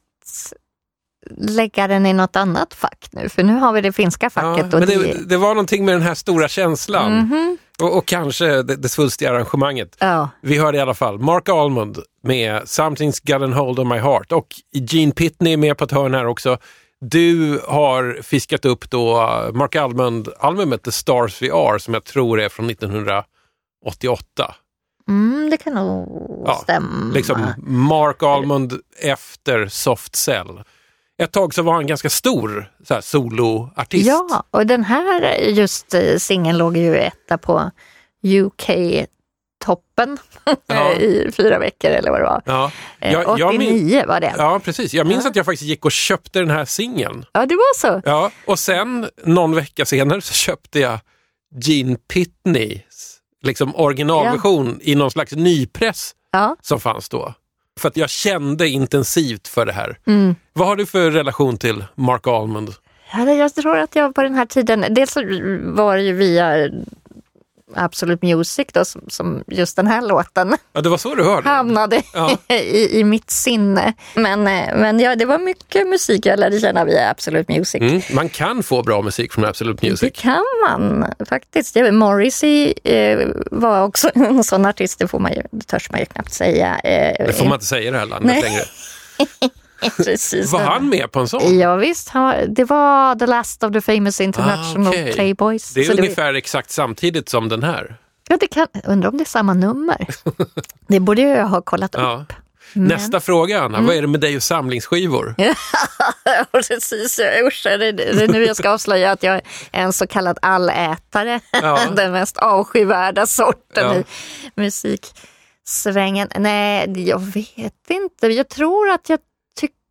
lägga den i något annat fack nu, för nu har vi det finska facket. Ja, men det, det... det, var någonting med den här stora känslan mm -hmm. och, och, kanske det, det svulstiga arrangemanget. Ja. Vi hörde i alla fall Mark Almond med Something's got a hold on my heart och Gene Pitney är med på ett hörn här också. Du har fiskat upp då Mark Almond-albumet The Stars We Are som jag tror är från 1988. Mm, det kan nog ja, stämma. Liksom Mark Almond efter Soft Cell. Ett tag så var han ganska stor så här, soloartist. Ja, och den här just eh, singeln låg ju etta på UK UK-toppen Ja. i fyra veckor eller vad det var. Ja. Eh, Jag, jag 89 min, var det. Ja. ja, precis. Jag minns Ja. att jag faktiskt gick och köpte den här singeln. det var så. Ja, och sen någon vecka senare så köpte jag Gene Pitneys liksom originalversion i någon slags nypress Ja. som fanns då. För att jag kände intensivt för det här. Mm. Vad har du för relation till Mark Almond? Ja, jag tror att jag på den här tiden, dels var det ju via Absolute Music då, som, som just den här låten Ja, det var så du hörde? hamnade Ja. i, i mitt sinne. Men, eh, men ja, det var mycket musik jag lärde känna via Absolute Music. Mm, man kan få bra musik från Absolute Det Music. kan man faktiskt. Morrissey eh, var också en sån artist, det, får man ju, det törs man ju knappt säga. Eh, Det får man inte säga i det här landet Nej. längre. Precis. Var han med på en sån? Ja, visst, han var, det var The Last of the Famous International Ah, okej. Playboys. Det är Så var- ungefär exakt samtidigt som den här. Ja, det kan, undrar om det är samma nummer. det borde jag ha kollat Ja. upp. Men- Mm. Nästa fråga Anna, vad är det med dig och samlingsskivor? Precis, usch, det, det är nu jag ska avslöja att jag är en så kallad allätare. Ja. Den mest avskyvärda sorten Ja. i musiksvängen. Nej, jag vet inte. Jag tror att jag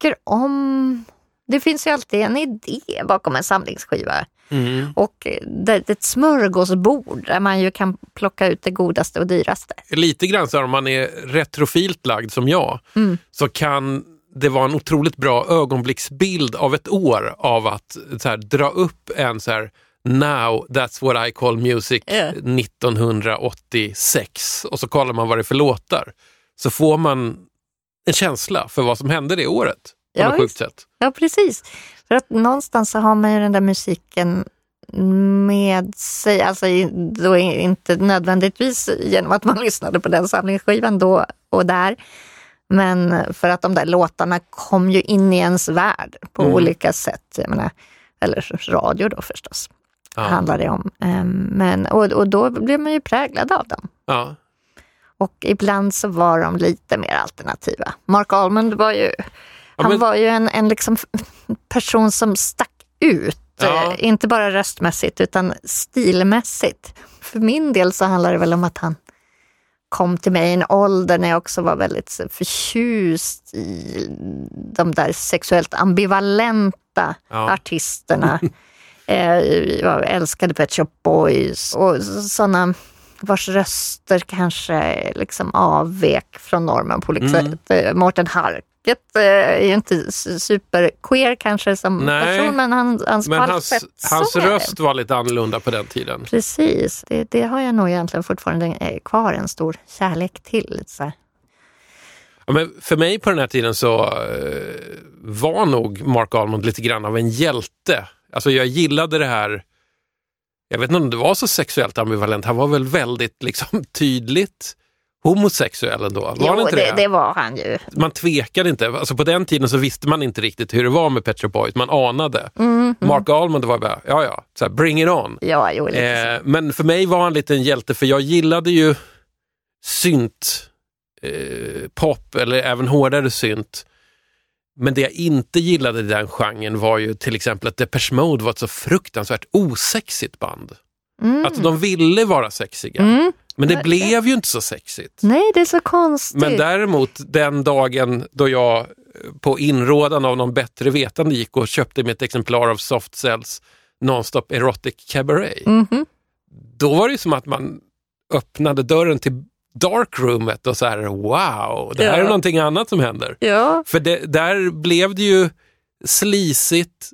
tycker om... Det finns ju alltid en idé bakom en samlingsskiva. Mm. Och det, det är ett smörgåsbord där man ju kan plocka ut det godaste och dyraste. Lite grann så här, om man är retrofilt lagd som jag, Mm. så kan det vara en otroligt bra ögonblicksbild av ett år av att så här, dra upp en så här Now that's what I call music Ja. 1986 och så kollar man vad det är för låtar. Så får man en känsla för vad som hände det året. På Ja, något sjukt sätt. Ja, precis. För att någonstans så har man ju den där musiken med sig, alltså då inte nödvändigtvis genom att man lyssnade på den samlingsskivan då och där. Men för att de där låtarna kom ju in i ens värld på Mm. olika sätt. Jag menar, eller radio då förstås, Ja. handlar det om. Ehm, Men, och, och då blev man ju präglad av dem. Ja. Och ibland så var de lite mer alternativa. Mark Almond var ju, han men- var ju en, en liksom person som stack ut. Ja. Eh, Inte bara röstmässigt utan stilmässigt. För min del så handlar det väl om att han kom till mig i en ålder när jag också var väldigt förtjust i de där sexuellt ambivalenta Ja. artisterna. eh, jag älskade Pet Shop Boys och sådana vars röster kanske liksom avvek från normen på olika Mm. sätt. Eh, Mårten Harket eh, är ju inte superqueer kanske som Nej. person men han, hans Men hans, hans röst var lite annorlunda på den tiden. Precis, det, det har jag nog egentligen fortfarande eh, kvar en stor kärlek till. Så. Ja, men för mig på den här tiden så var nog Mark Almond lite grann av en hjälte. Alltså jag gillade det här, jag vet inte om det var så sexuellt ambivalent, han var väl väldigt liksom tydligt homosexuell ändå. Var Jo, han inte det, det? det var han ju. Man tvekade inte. Alltså på den tiden så visste man inte riktigt hur det var med Pet Shop Boys, man anade. Mm, Mark Almond var bara, ja ja, så här, bring it on. Ja, jo. Eh, men för mig var han lite en hjälte för jag gillade ju synt, eh, pop eller även hårdare synt. Men det jag inte gillade i den genren var ju till exempel att Depeche Mode var ett så fruktansvärt osexigt band. Mm. Alltså de ville vara sexiga, Mm. men det blev ju inte så sexigt. Nej, det är så konstigt. Men däremot den dagen då jag eh, på inrådan av någon bättre vetande gick och köpte mig ett exemplar av Soft Cells Nonstop Erotic Cabaret. Mhm. Då var det som att man öppnade dörren till darkroomet och så här wow, det här Ja. är någonting annat som händer. Ja, För det, där blev det ju slisigt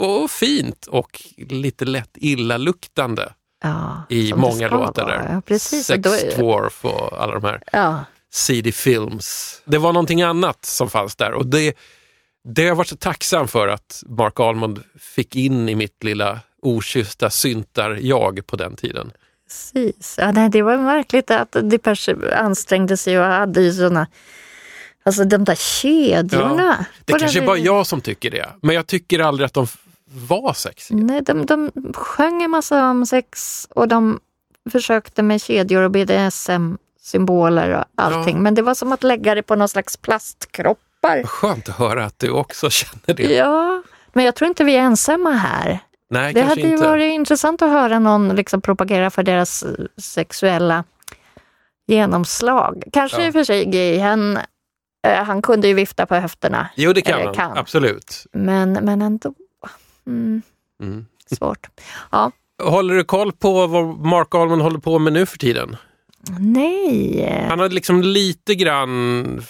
och fint och lite lätt illaluktande ja, i många låtar där. Ja, Sex är- Dwarf och alla de här. Ja, CD Films. Det var någonting annat som fanns där och det, det har jag varit så tacksam för att Mark Almond fick in i mitt lilla okyssta syntar-jag på den tiden. Precis. Ja, nej, det var märkligt att Depeche ansträngde sig och hade ju såna, alltså de där kedjorna. Det på kanske är bara jag som tycker det, men jag tycker aldrig att de var sexiga. Nej, de, de sjöng en massa om sex och de försökte med kedjor och BDSM-symboler och allting. Ja. Men det var som att lägga det på någon slags plastkroppar. Skönt att höra att du också känner det. Ja, men jag tror inte vi är ensamma här. Nej, Det hade ju inte. varit intressant att höra någon liksom propagera för deras eh, sexuella genomslag. Kanske Ja. i och för sig gay, han, eh, han kunde ju vifta på höfterna. Jo, det kan han. kan. Absolut. Men, men ändå, mm, Mm. svårt. Ja, Håller du koll på vad Mark Almond håller på med nu för tiden? nej. Han har liksom lite grann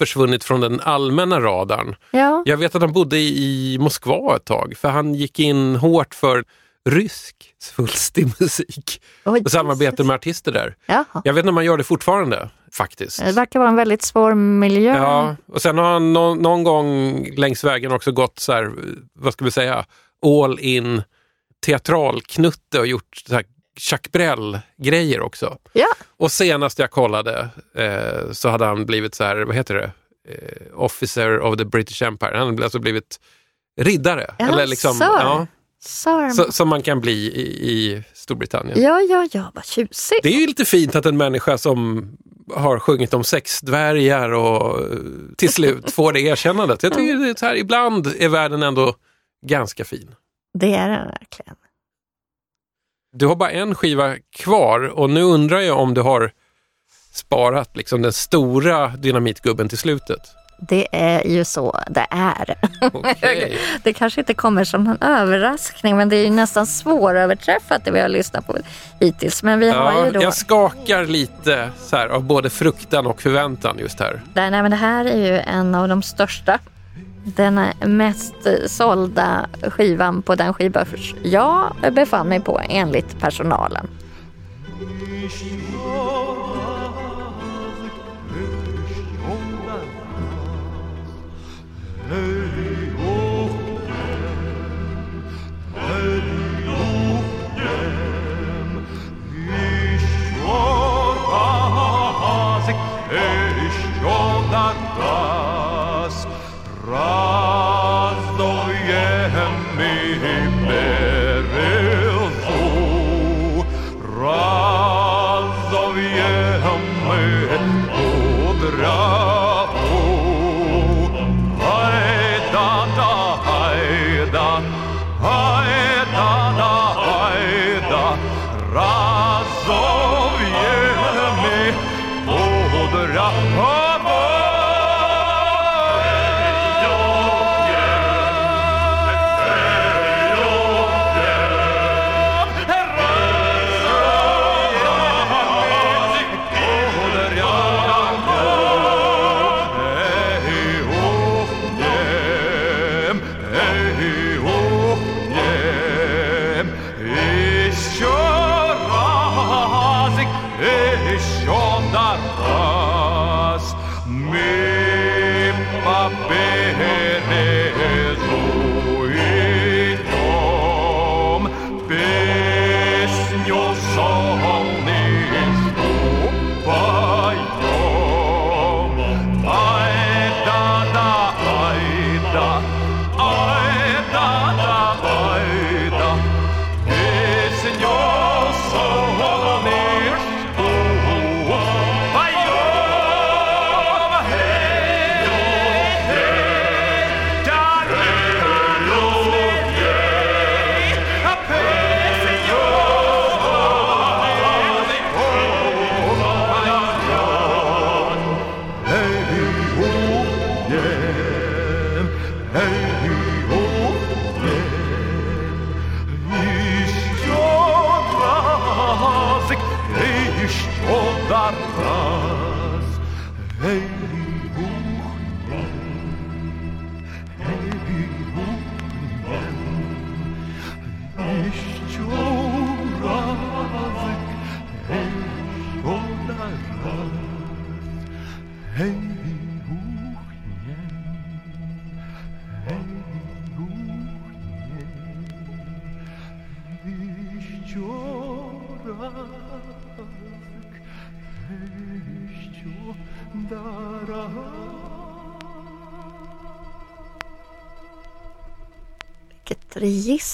försvunnit från den allmänna radarn. Ja, Jag vet att han bodde i Moskva ett tag, för han gick in hårt för rysk svulstig musik Oj, och samarbete med artister där. Jaha. Jag vet inte om han gör det fortfarande, faktiskt. Det verkar vara en väldigt svår miljö. Ja, och sen har han nå- någon gång längs vägen också gått så här, vad ska vi säga, all in teatralknutte och gjort så här Chuck Brell-grejer också. Ja. Och senast jag kollade eh, så hade han blivit så här, vad heter det, eh, Officer of the British Empire. Han hade alltså blivit riddare. Ja, eller liksom, sir. ja, så, som man kan bli i, i Storbritannien. Ja, ja, ja, vad tjusigt. Det är ju lite fint att en människa som har sjungit om sexdvärgar och eh, till slut får det erkännandet. Jag tycker det här, ibland är världen ändå ganska fin. Det är den verkligen. Du har bara en skiva kvar och nu undrar jag om du har sparat liksom den stora dynamitgubben till slutet. Det är ju så det är. Okej. Det kanske inte kommer som någon överraskning men det är ju nästan svåröverträffat det vi har lyssnat på hittills. Men vi har Ja, ju då... jag skakar lite så här, av både fruktan och förväntan just här. Nej, nej, men det här är ju en av de största. Den mest sålda skivan på den skivbörs jag befann mig på enligt personalen.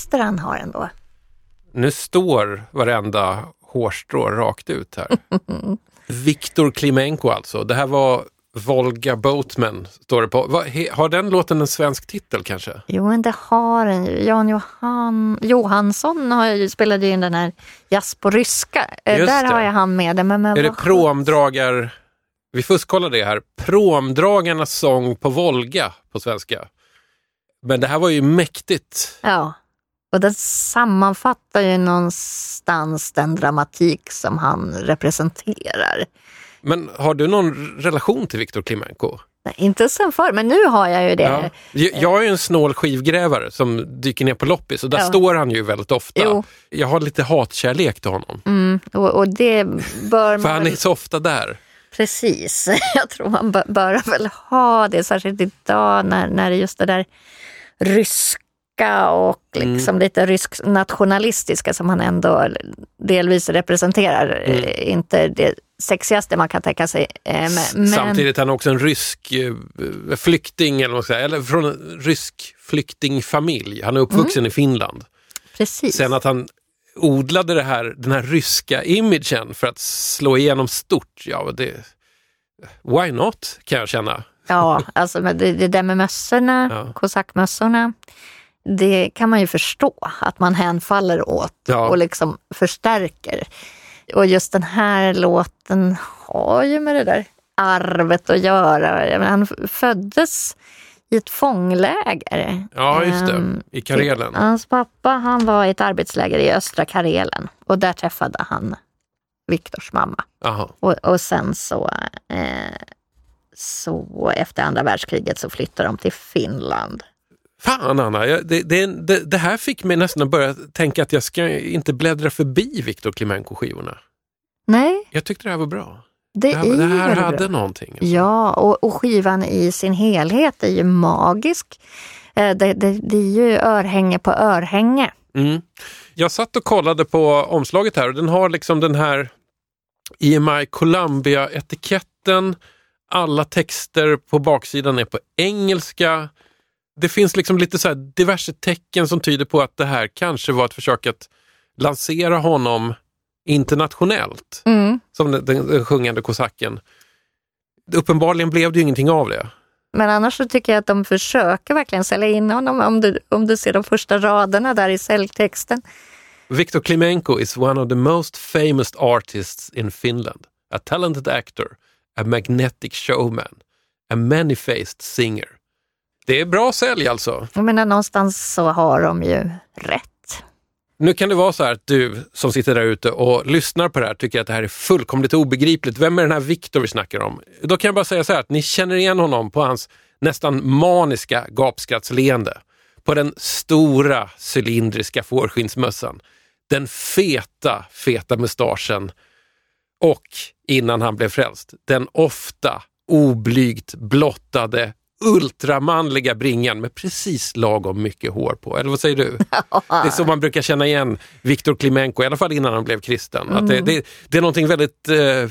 Register han har ändå. Nu står varenda hårstrå rakt ut här. Viktor Klimenko alltså. Det här var Volga Boatman, står det på. Vad- he- Har den låten en svensk titel kanske? Jo, men det har den ju. Jan Johan, Johansson har ju, spelade ju in den här Jazz på ryska. Eh, Just Där det. har jag han med. Men, men Är det promdragar... Vi fuskkollar det här. Promdragarnas sång på Volga på svenska. Men det här var ju mäktigt. Ja. Och den sammanfattar ju någonstans den dramatik som han representerar. Men har du någon relation till Viktor Klimenko? Nej, inte sen förr, men nu har jag ju det. Ja. Jag är ju en snål skivgrävare som dyker ner på loppis och där Ja. står han ju väldigt ofta. Jo. Jag har lite hatkärlek till honom. Mm, och, och det bör För man han väl- är så ofta där. Precis, jag tror man bör, bör väl ha det, särskilt idag när, när det är just det där ryska och liksom lite rysk nationalistiska som han ändå delvis representerar. Eh, Inte det sexigaste man kan tänka sig. eh, Men, Samtidigt är han också en rysk eh, flykting, eller, vad säga, eller från en rysk flyktingfamilj. Han är uppvuxen Mm. i Finland. precis. Sen att han odlade det här, den här ryska imagen för att slå igenom stort, ja det... Why not, kan jag känna. Ja, alltså det, det där med mössorna, Ja. kosackmössorna, det kan man ju förstå att man hänfaller åt Ja. och liksom förstärker. Och just den här låten har ju med det där arvet att göra. Menar, han föddes i ett fångläger. Ja, just det. Ehm, I Karelen. Hans pappa han var i ett arbetsläger i östra Karelen och där träffade han Viktors mamma. Och, och sen så, eh, så efter andra världskriget så flyttade de till Finland. Fan Anna, jag, det, det, det, det här fick mig nästan att börja tänka att jag ska inte bläddra förbi Viktor Klimenko-skivorna. Nej, Jag tyckte det här var bra. det, här, är det här hade bra. någonting. alltså. Ja, och, och skivan i sin helhet är ju magisk. Eh, det, det, det är ju örhänge på örhänge. Mm. Jag satt och kollade på omslaget här och den har liksom den här EMI Columbia-etiketten. Alla texter på baksidan är på engelska. Det finns liksom lite så diverse tecken som tyder på att det här kanske var ett försök att lansera honom internationellt. Mm. Som den, den, den sjungande kosacken. Uppenbarligen blev det ju ingenting av det. Men annars så tycker jag att de försöker verkligen sälja in honom. Om du, om du ser de första raderna där i säljtexten. Viktor Klimenko is one of the most famous artists in Finland. A talented actor, a magnetic showman, a many-faced singer. Det är bra sälj alltså. Jag menar någonstans så har de ju rätt. Nu kan det vara så här att du som sitter där ute och lyssnar på det här tycker att det här är fullkomligt obegripligt. Vem är den här Viktor vi snackar om? Då kan jag bara säga så här att ni känner igen honom på hans nästan maniska gapskrattsleende. På den stora cylindriska fårskinnsmössan. Den feta, feta mustaschen. Och innan han blev frälst, den ofta oblygt blottade ultramanliga bringan med precis lagom mycket hår på. Eller vad säger du? Det är så man brukar känna igen Viktor Klimenko, i alla fall innan han blev kristen. Att det, det, det är någonting väldigt eh,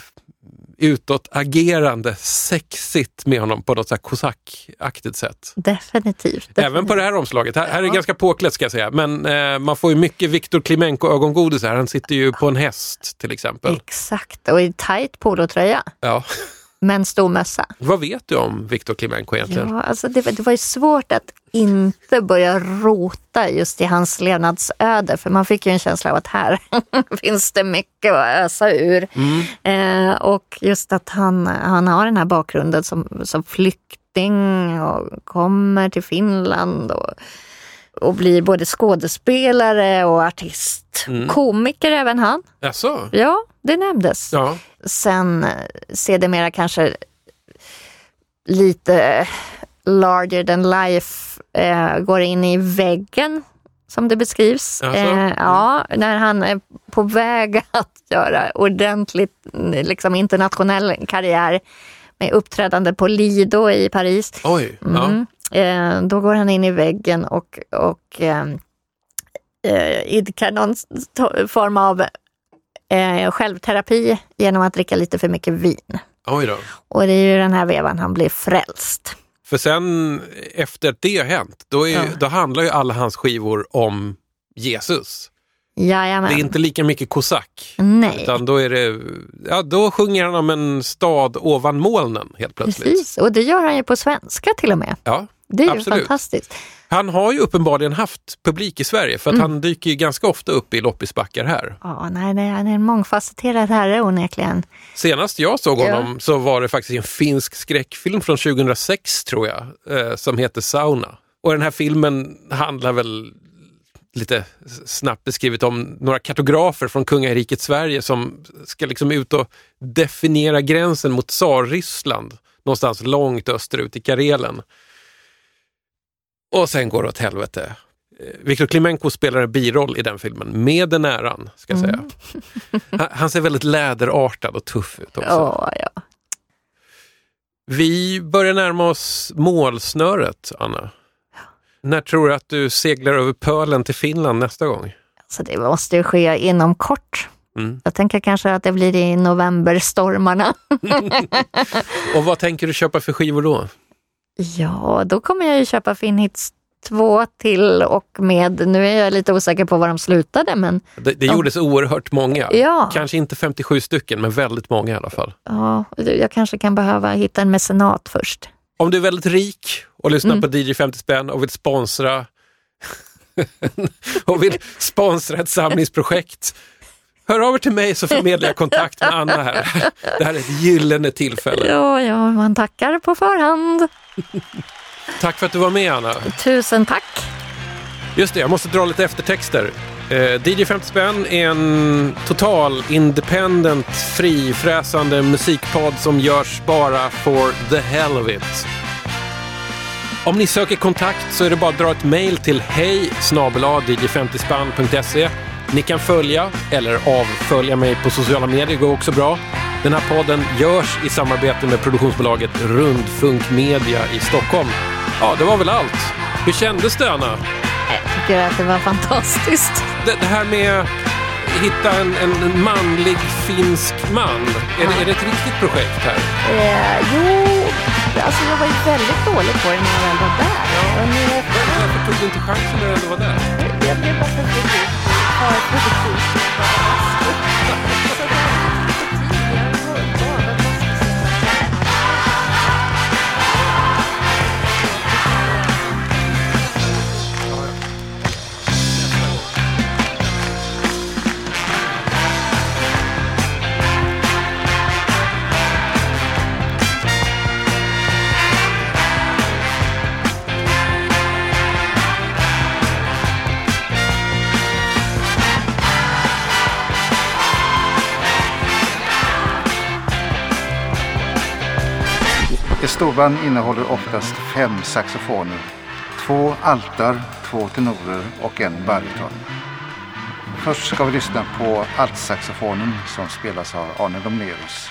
utåtagerande, sexigt med honom på något så här kosackaktigt sätt. Definitivt. Även på det här omslaget. Här, här är det ganska påklätt ska jag säga, men eh, man får ju mycket Viktor Klimenko-ögongodis här. Han sitter ju på en häst till exempel. Exakt, och i tajt polotröja, Ja. Men stor mössa. Vad vet du om Viktor Klimenko egentligen? Ja, alltså det, det var ju svårt att inte börja rota just i hans levnadsöde. För man fick ju en känsla av att här finns det mycket att ösa ur. Eh, och just att han, han har den här bakgrunden som, som flykting och kommer till Finland. Och, och blir både skådespelare och artist. Komiker även han. Jaså? Ja, det nämndes Ja. sen eh, sedermera kanske lite larger than life eh, går in i väggen som det beskrivs. Alltså? Eh, ja, när han är på väg att göra ordentligt mm, liksom, internationell karriär med uppträdande på Lido i Paris. Oj. Ja. Eh, då går han in i väggen och, och eh, eh, idkar någon form av eh, självterapi genom att dricka lite för mycket vin. Oj då. Och det är ju den här vevan han blir frälst. För sen efter att det har hänt, då, är, Ja. då handlar ju alla hans skivor om Jesus. Jajamän. Det är inte lika mycket kosack. Nej, Utan då är det, ja då sjunger han om en stad ovan molnen helt plötsligt. precis. Och det gör han ju på svenska till och med. Ja, Det är ju absolut. fantastiskt. Han har ju uppenbarligen haft publik i Sverige för att Mm. han dyker ju ganska ofta upp i loppisbackar här. Ja, nej, nej, han är en mångfacetterad herre onekligen. Senast jag såg Ja. honom så var det faktiskt en finsk skräckfilm från 2006 tror jag, eh, som heter Sauna. Och den här filmen handlar väl lite snabbt beskrivet om några kartografer från kungariket Sverige som ska liksom ut och definiera gränsen mot Tsarryssland någonstans långt österut i Karelen. Och sen går det åt helvete. Eh, Viktor Klimenko spelar en biroll i den filmen, med den äran, ska jag säga. Han, han ser väldigt läderartad och tuff ut också. Ja, ja. Vi börjar närma oss målsnöret, Anna. När tror du att du seglar över pölen till Finland nästa gång? Så det måste ju ske inom kort. Mm. Jag tänker kanske att det blir i novemberstormarna. Och vad tänker du köpa för skivor då? Ja, då kommer jag ju köpa Finhits 2 till och med, nu är jag lite osäker på var de slutade, men Det, det gjordes oerhört många. Ja. Kanske inte 57 stycken, men väldigt många i alla fall. ja, jag kanske kan behöva hitta en mecenat först. Om du är väldigt rik och lyssnar Mm. på DJ 50 spänn och vill sponsra och vill sponsra ett samlingsprojekt. Hör av er till mig så förmedlar jag kontakt med Anna här. Det här är ett gyllene tillfälle. Ja, ja, man tackar på förhand. Tack för att du var med Anna. Tusen tack. Just det, jag måste dra lite eftertexter. Eh, DJ 50 spänn är en total independent frifräsande musikpodd som görs bara for the hell of it. Om ni söker kontakt så är det bara att dra ett mail till hej 50 spanse Ni kan följa eller avfölja mig på sociala medier, går också bra. Den här podden görs i samarbete med produktionsbolaget Rundfunk Media i Stockholm. Ja, det var väl allt. Hur kändes det, Anna? Jag tycker att det var fantastiskt. Det, det här med att hitta en, en manlig finsk man, är det, är det ett riktigt projekt här? Eh, jo, alltså jag var ju väldigt dålig på det när jag väl var där. Och nu, Varför tog du inte chansen när du ändå var där? jag blev bara för produktiv. Storband innehåller oftast fem saxofoner. Två altar, två tenorer och en baryton. Först ska vi lyssna på altsaxofonen som spelas av Arne Domlerus.